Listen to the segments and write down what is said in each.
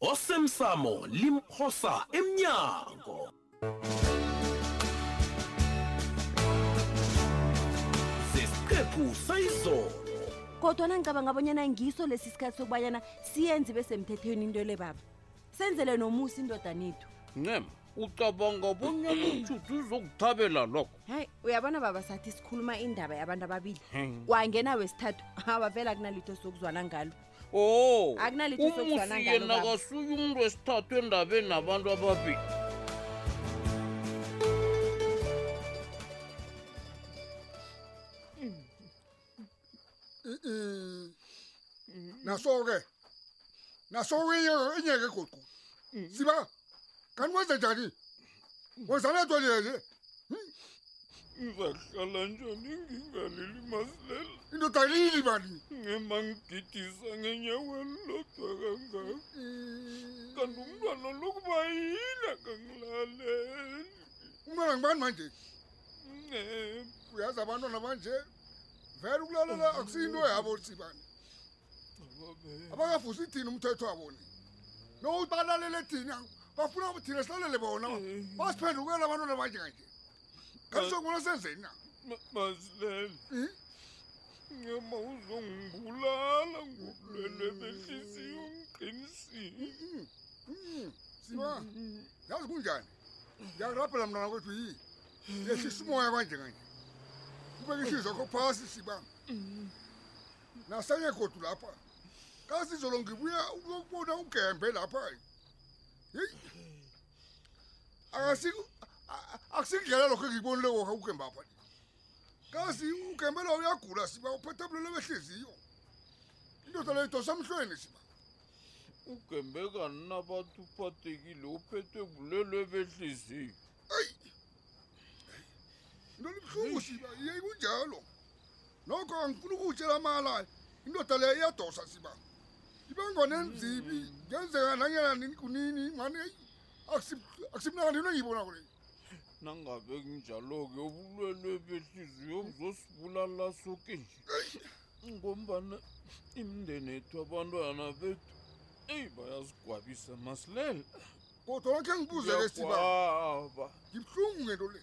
osemsamo limphosa emnyango sesiqephu sayizolo kodwa nangicabanga abonyana ngiso lesi sikhathi sokubanyana siyenzi besemthethweni into le baba senzele nomusa indodanethu ncema ucabanga obunye umthuthi uzokuthabela lokho hayi uyabona baba sathi sikhuluma indaba yabantu ababili kwangena wesithathu abavela kunalitho sokuzwana ngalo o Akunalitho umusi sokuzwana ngalo, yena baba. kasuye umuntu wesithathu endabeni nabantu ababili Mm. naso-ke naso inyeke inyeke goqo siba kani wenze njani wenzana nto lele ngizahlala njani ngingalili masilela indoda lili mani ngema ngigidisa ngenyawo elilodwa kangaka kanti umntwana lokuba yini akangilaleli umntwana ngibani manje uyazi abantwana banje vele ukulalela akusiyinto yabo sibani abakafuzi thina umthetho wabo ni nowubalalele thina bafuna thina silalele bona basiphendukela abantwana banje kanje kanisokubona senzeni na masilele nyama uzongibulala ngobulwelwe behliziyo ngiqinisile siba yazi kunjani ngiyakurabhela mntwana kwethu yi yehlisa umoya kwanje kanje kubeka ihliziyo kho phasi siba nasenye godu lapha kazi zolo ngibuya ukuyokubona ugembe lapha akusingidlela lokho engikubonile koka ugembe apha kazi ugembe lo uyagula siba uphetha bulelo behliziyo indoda leyo idosa mhlweni siba ugembe kaninabantu uphathekile uphethwe bulelo behliziyo eyi into libuhlungu siba iye kunjalo nokho angifuna ukuwutshela amalayo indoda leyo iyadosa siba ibe ngona enzibi ngenzeka nanyana nini kunini ngani eyi, akusi- akusimnaka nini engiyibona kule nangabe kunjalo-ke ubulwelwe behliziyo buzosibulala soke nje ngombana imindeni ethu abantwana bethu eyi bayasigwabisa masilele kodwa wakhe ngibuze ke siba Ngiyakwaba. ngibuhlungu ngento le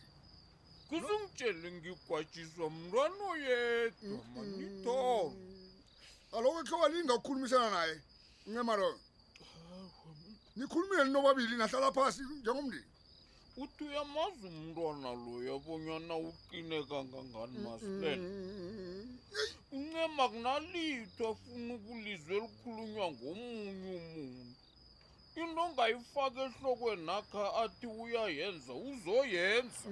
kusungitshele ngigwajiswa mntwana oyedwa manitholo aloke khe walinga ukukhulumisana naye uncema loyo nikhulumile ninobabili nahlala phasi njengomndeni uthi uyamazi umntwana loya bonyana uqine kangangani masilela uncema kunalitho afuna ukulizwa elikhulunywa ngomunye umuntu into ongayifaka ehlokweni nakha athi uyayenza uzoyenza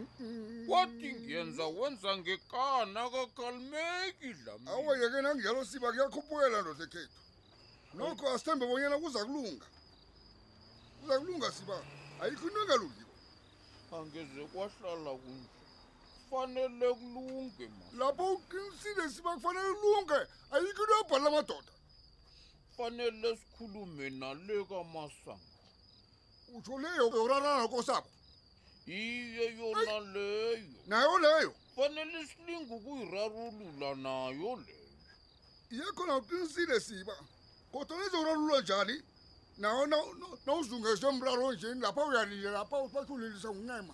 wathi ngiyenza wenza ngekana kakhalimeki dlamini awe yeke nanginjalo siba kuyakhuphukela ndoda ekhethu nokho asithembe bonyana kuza kulunga kuza kulunga siba ayikho into engalungiko angeze kwahlala kunje kufanele kulunge ma lapho uqinisile siba kufanele kulunge ayikho into yobhalela amadoda fanele sikhulume nale kamasango utsho leyo ke urarana kosabo iye yona leyo nayo leyo fanele silinga ukuyirarulula nayo leyo iye khona uqinisile siba kodwa lezorarulula njani nawo nawuzungezwe mraro njeni lapha uyalile lapha ubathulelisa nguncema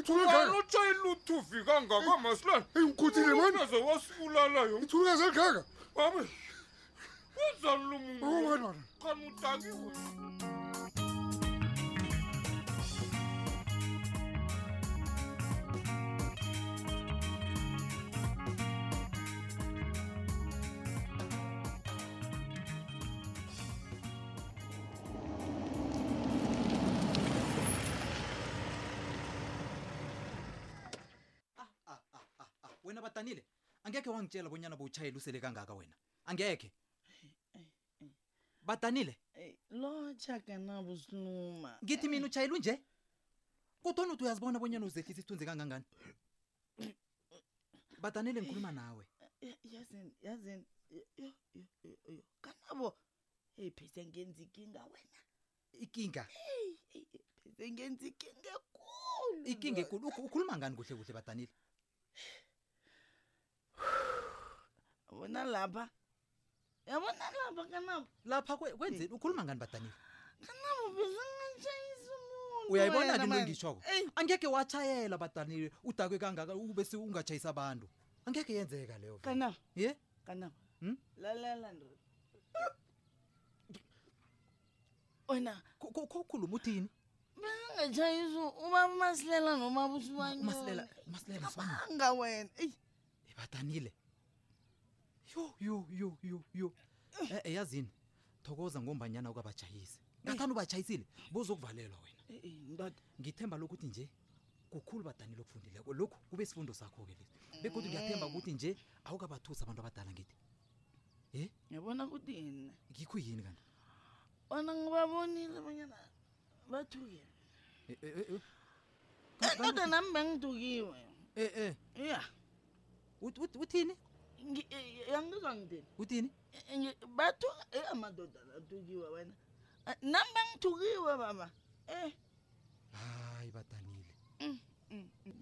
Ithuka lotjha iluthuvi kangaka masilana ingikhuthile mani naze wasibulalayo ithuka selkhaka babe wenzalo muntu khani udakiwe wena badanile angekhe wangitshela bonyana bowutshayela usele kangaka wena angekhe badanile lotsha kanabo siluma ngithi mina utshayela unje kodwana uthi uyazibona bonyana uzehlisa isithunzi kangangani badanile ngikhuluma nawe yazini yazini yo, yo, yo, yo. kanabo eyi phese ngenza ikinga wena ikinga phese ngenza ikinga ekulu ikinga ekulu Ukhu- ukhuluma ngani kuhle kuhle badanile yabona lapha yabona lapha kanabo lapha kwe- kwenzeni ukhuluma ngani badanile kanabo phese ngatshayisa umuntu uyayibona wena ke into manje. engiyitshoko Eyi, angeke watshayela badanile udakwe kangaka ubese ungatshayisa abantu angeke yenzeka leyo vele. kanabo ye Kana. Hmm? La la la ndro. Wena ko ko ko khulu muthini? Mina jayizo uma maslela noma busiwanyoni. Maslela maslela masibanga. Anga wena. Ey. Ibadanile. Yo yo yo yo yo. Eh, eh yazini. Thokoza ngombanyana ukabajayise. Ngathana ubajayisile bozokuvalelwa wena. Eh eh ndoda. Ngithemba lokuthi nje kukhulu badanile okufundileko lokhu kube sifundo sakho-ke lesi begodwa ngiyathemba mm. ukuthi nje awukabathusi abantu abadala ngithi e ngiyabona ukuthi yini ngikho yini kanti bona ngibabonile abanyana bathukile eh, eh, eh, kodwa nami bengithukiwe e-e ya uthini yangizwa ngithini uthini bathuka amadoda athukiwe wena nami bengithukiwe baba um hayi badanile mm, mm, mm.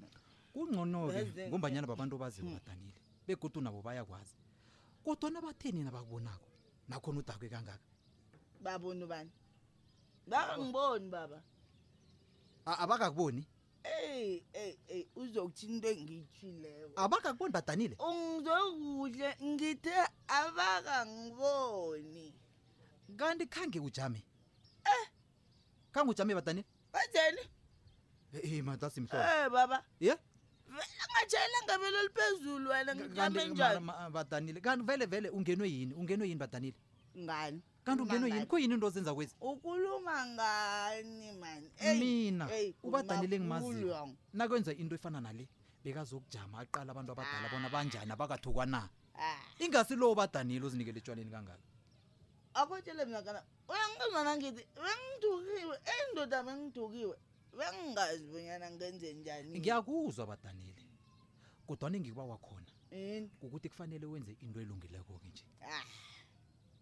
kungcono-ke ngombanyana babantu baziwe badanile begodu nabo bayakwazi kodwa nabatheni nabakubonako nakhona udakwe kangaka babona ubani bangiboni baba abakakuboni eyi eyi eyi uzokuthini into engiyitshileko abakakuboni badanile ungizokuhle ngithe abakangiboni kanti khange ujame eh kangu chame batani bajele eh eh, madasi mtolo Eh, baba ye vele ngajele ngabelo liphezulu wena ngijame kanti mara- njani ma- badanile kanti vele vele ungenwe yini ungenwe yini badanile ngani kanti ungenwe yini kuyini into ozenza kwezi ukuluma ngani mani mina ubadanile engimaziyo nakwenza into efana nale bekazokujama aqala abantu abadala bona banjani abakathukwa na ingasi lo ubadanile uzinikele etshwaleni kangaka akotshele mna kana uyangizwa nangithi bengidukiwe indoda bengidukiwe bengingazi bonyana ngenze njani ngiyakuzwa badanile kodwa ningikuba wakhona yini ukuthi kufanele wenze into elungileko-ke nje ah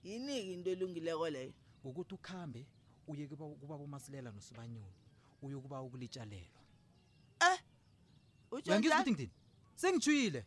yini-ke into elungileko leyo ngokuthi ukuhambe uye kuba bomasilela nosibanyoni uyokuba ukulitshalelwa eh uyangizwa ukuthi ngithini sengijhuyile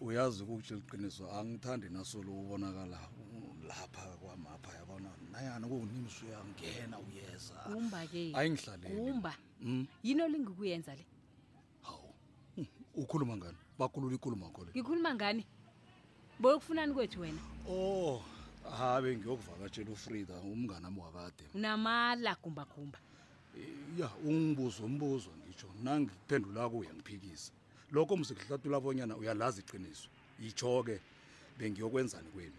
uyazi ukutshela iqiniso angithandi nasolo ubonakala lapha kwamapha yabona nayani kunimsu uyangena uyeza kumba ke ayingihlaleli kumba hmm? yini olingikuyenza le hawu hmm, ukhuluma ngani bakhulula ikhuluma kho le ngikhuluma ngani boyokufunani kwethu wena oh habe ngiyokuvakatshela ufrida umngane wami wakade unamala gumbagumba ya ungibuza umbuzo ngitsho nangiphendula kuye ngiphikisa lokho musikuhlatula bonyana uyalazi iqiniso yitsho-ke bengiyokwenzani kwenu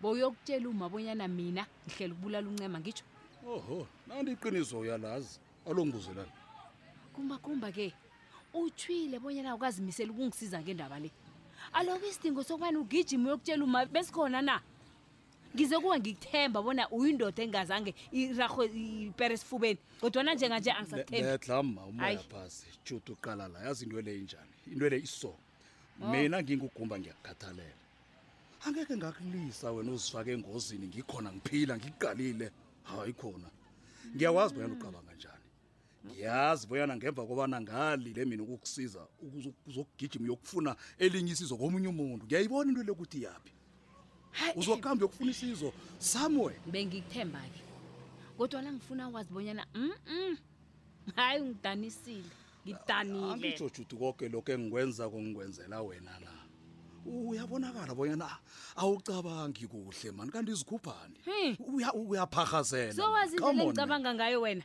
bowuyokutshela uma bonyana mina ngihlela ukubulala uncema ngitsho oho nanti iqiniso uyalazi alonguzelani kumbakumba ke utshwile bonyana ukazimisela ukungisiza ngendaba le aloko isidingo sokubana ugijima uyokutshela uma besikhona na ngize kuwa ngikuthemba bona uyindoda engazange irarho ipere esifubeni kodwana njenganje angisathembiedlama umoya phasi juti uqala la yazi into ele injani into ele iso oh. mina ngingugumba ngiyakukhathalela angeke ngakulisa wena uzifake engozini ngikhona ngiphila ngiqalile hayi khona ngiyakwazi bonyana uqabanga njani ngiyazi boyana ngemva kobana ngalile mina ukukusiza uzokugijima uyokufuna elinye isizo komunye umuntu ngiyayibona into le ukuthi yaphi uzokuhamba uyokufuna isizo somewhere bengikuthemba-ke kodwa la ngifuna wazi bonyana mm -mm. hayi ngidanisile ngidanile angijojuthi koke lokho engikwenza kongikwenzela wena na uyabonakala bonyana awucabangi kuhle mani kanti izikhuphani uyaphahazela so wazi indlela engicabanga ngayo wena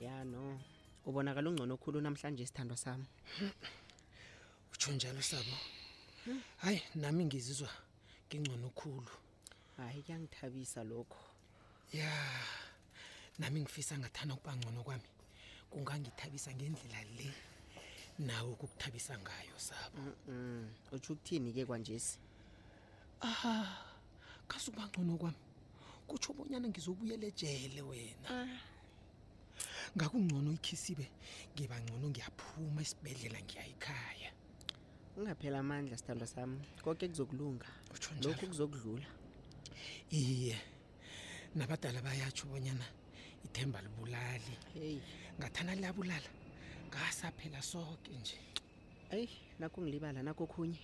ya no ubonakala ungcono khulu namhlanje isithandwa sami utsho njalo sabo hayi nami ngizizwa ngingcono khulu hayi kuyangithabisa lokho ya nami ngifisa ngathanda ukuba ngcono kwami kungangithabisa ngendlela le nawe ukukuthabisa ngayo sabo utsho ukuthini-ke kwanjesi ah kasukuba ngcono kwami kutsho bonyana ngizobuyela ejele wena ah. ngakungcono ikhisibe ngiba ngcono ngiyaphuma isibhedlela ngiyayikhaya ungaphela amandla sithandwa sami konke kuzokulunga lokhu kuzokudlula iye nabadala bayatsho bonyana ithemba libulali hey ngathana liyabulala ngasaphela soke nje eyi nakho ngilibala nakho khunye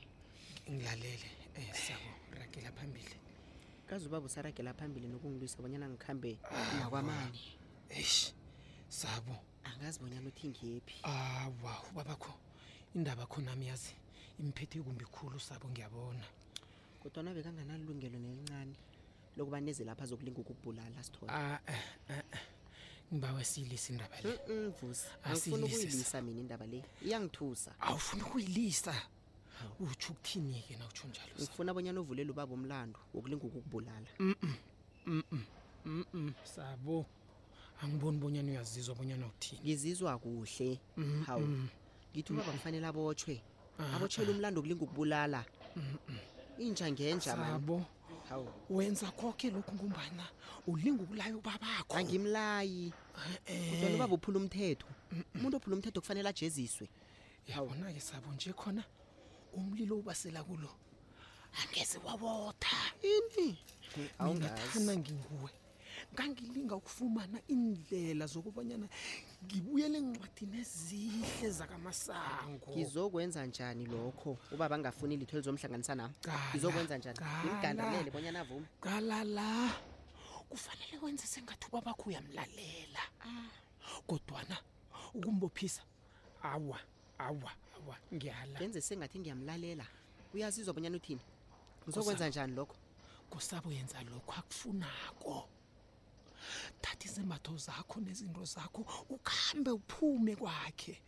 ngilalele um sabo ragela phambili kazi ubaba usaragela phambili nokungilwisa bonyana ngikhambe nakwamani eish sabo angazi bonyana uthi ngephi awa ubabakho indaba kho nami yazi imphethe kumbi khulu sabo ngiyabona kodwana bekanganalungelo nelincane lokuba neze lapha zokulinga ukubulala sithole ah, eh, eh, eh. ngibawa siyilise indaba le mvusi angifuna ukuyilisa mina indaba le iyangithusa awufuna ukuyilisa utsho ukuthini-ke na utsho njalo Sabo? ngifuna abonyana uvulela ubaba umlando wokulinga ukukubulala Mm-mm, sabo angiboni bonyana uyazizwa bonyana uthini ngizizwa kuhle Mm, hawu mm. ngithi ubaba kufanele abotshwe Ah, abotshwele umlando wokulinga ukubulala inja ngenja mani sabo hawu wenza koke lokhu ngombana ulinga ukulaya ubabakho angimlayi Eh, kodwana ubaba uphula umthetho umuntu ophula umthetho kufanele ajeziswe yabona-ke sabo nje khona umlilo ubasela kulo angeze wawotha ini mina thana nginguwe ngangilinga ukufumana iindlela zokubanyana ngibuyele encwadini ezihle zakamasango ngizokwenza njani lokho uba bangafuni litho elizomhlanganisa nam ngizokwenza njani ngimgandelele bonyana avume qala la kufanele wenze sengathi ubabakho uyamlalela ah. kodwana ukumbophisa awa awa awa ngiyala ngenze sengathi ngiyamlalela uyazizwa bonyana uthini ngizokwenza njani lokho kusabo yenza lokho akufunako thatha izembatho zakho nezinto zakho ukuhambe uphume kwakhe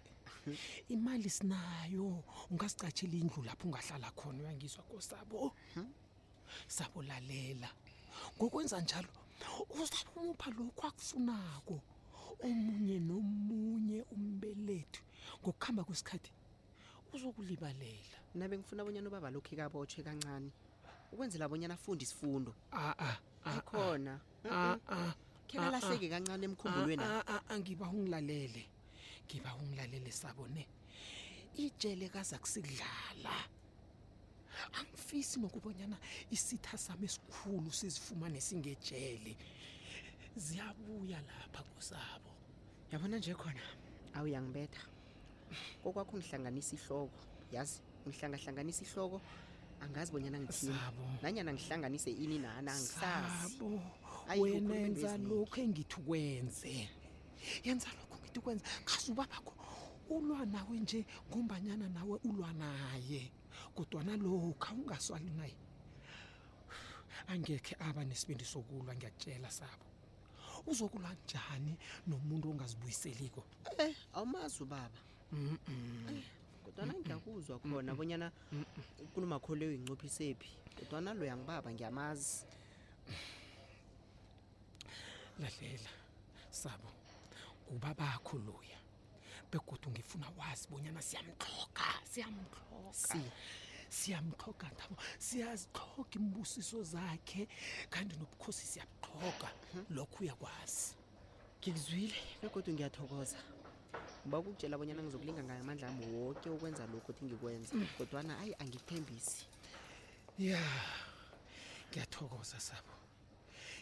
imali sinayo ungasicatshela indlu lapho ungahlala khona uyangizwa kosabo sabolalela ngokwenza njalo uzabumupha lokhu akufunako omunye nomunye umbelethi ngokuhamba kwesikhathi uzokulibalela nabe ngifuna abonyana ubaba lokhu ikabotshwe kancane ukwenzela abonyana afunde isifundo akhona khe kalahleke kancane emkhumbulweni angiba ungilalele ngiba ungilalele sabo ne ijele kaza kusidlala angifisi nokubonyana isitha sami esikhulu sizifumane singejele ziyabuya lapha kusabo yabona nje khona awuyangibetha kokwakho ngihlanganisa ihloko yazi ngihlangahlanganisa ihloko angazi bonyana ngithini Sabo. nanyana ngihlanganise ini nana angisazi sabo Ayi, ukhuluma wenenza ngezinye. lokhu engithi ukwenze yenza lokho ngithi kwenza kazi ubabakho ulwa nawe nje ngombanyana nawe ulwa naye kodwana lokha ungaswali naye angekhe aba nesibindi sokulwa ngiyakutshela sabo uzokulwa njani nomuntu ongazibuyiseliko eh awumazi ubaba mm -mm. Eh. kodwana ngiyakuzwa khona bonyana ukuluma kholeyo yincophisephi kodwana loya ngibaba ngiyamazi lahlela sabo ngubabakho loya begodu ngifuna wazi bonyana siyamxhoga siyamxhoga si siyamxhoga ntabo siyazixhoga imbusiso zakhe kanti nobukhosi siyabuxhoga hmm? lokho uyakwazi ngikuzwile begodwa ngiyathokoza ngiba ukukutshela abonyana ngizokulinga ngayo amandla ami woke ukwenza lokhu ukuthi ngikwenza hmm. kodwana ayi angikuthembisi ya ngiyathokoza sabo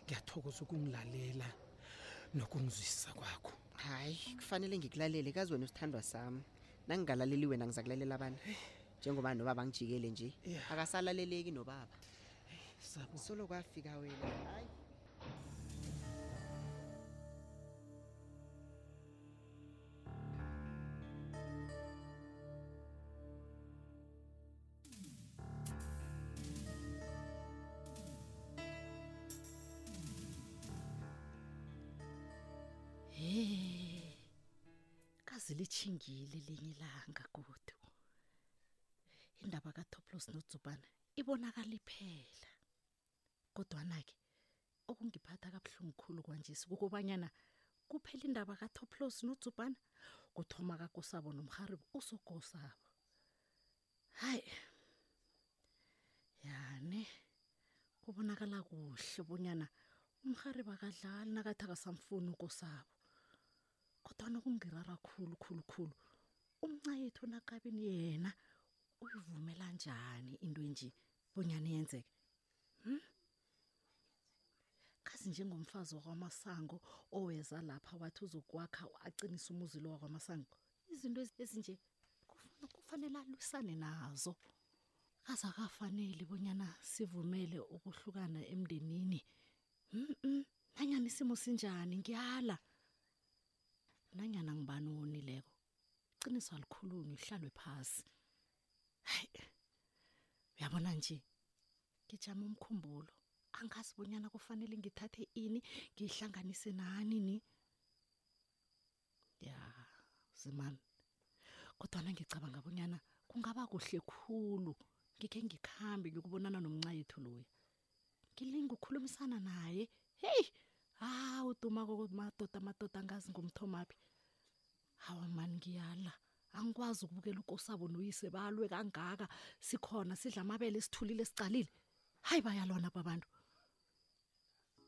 ngiyathokoza ukungilalela nokungizwisisa kwakho hayi kufanele ngikulalele kazi wena usithandwa sami nangingalaleli wena ngizakulalela abana njengoba nobaba ngijikele nje akasalaleleki nobaba solo kwafika wena hayi Hey. Kazi lichingile linye ilanga godu. Indaba kaToplos noDzubana ibonakala iphela. Kodwana-ke okungiphatha kabuhlungu khulu kwanjesi kukobanyana kuphela indaba kaToplos noDzubhana kuthoma kaKosabo nomrharibo usokosabo. Hayi. Yani kubonakala kuhle bonyana umrharibo akadlali nakathi akasamfuni ukosabo. Kodwana okungirara khulu khulu khulu umncayethu nakabini yena uyivumela njani into enje bonyana yenzeke hmm? kazi njengomfazi wakwamasango oweza lapha wathi uzokwakha aqinisa umuzi lo wakwamasango izinto ezinje kufuna kufanele alusane nazo kaze akafanele bonyana sivumele ukuhlukana emndenini mhm nanyana isimo sinjani ngiyala nanyana ngibani wonileko qiniso alikhulumi uhlalwe phasi hayi uyabona nje ngijama umkhumbulo angazi bonyana kufanele ngithathe ini ngihlanganise nani ni ya zimani kodwa ngicabanga bonyana kungaba kuhle khulu ngikhe ngikhambe ngikubonana nomncayethu loya ngilinga ukhulumisana naye heyi hawu uduma kokumadoda amadoda angazi ngomthomaphi hawa mani ngiyala angikwazi ukubukela ukosabo noyise balwe kangaka sikhona sidla amabele sithulile sicalile hayi bayalona babantu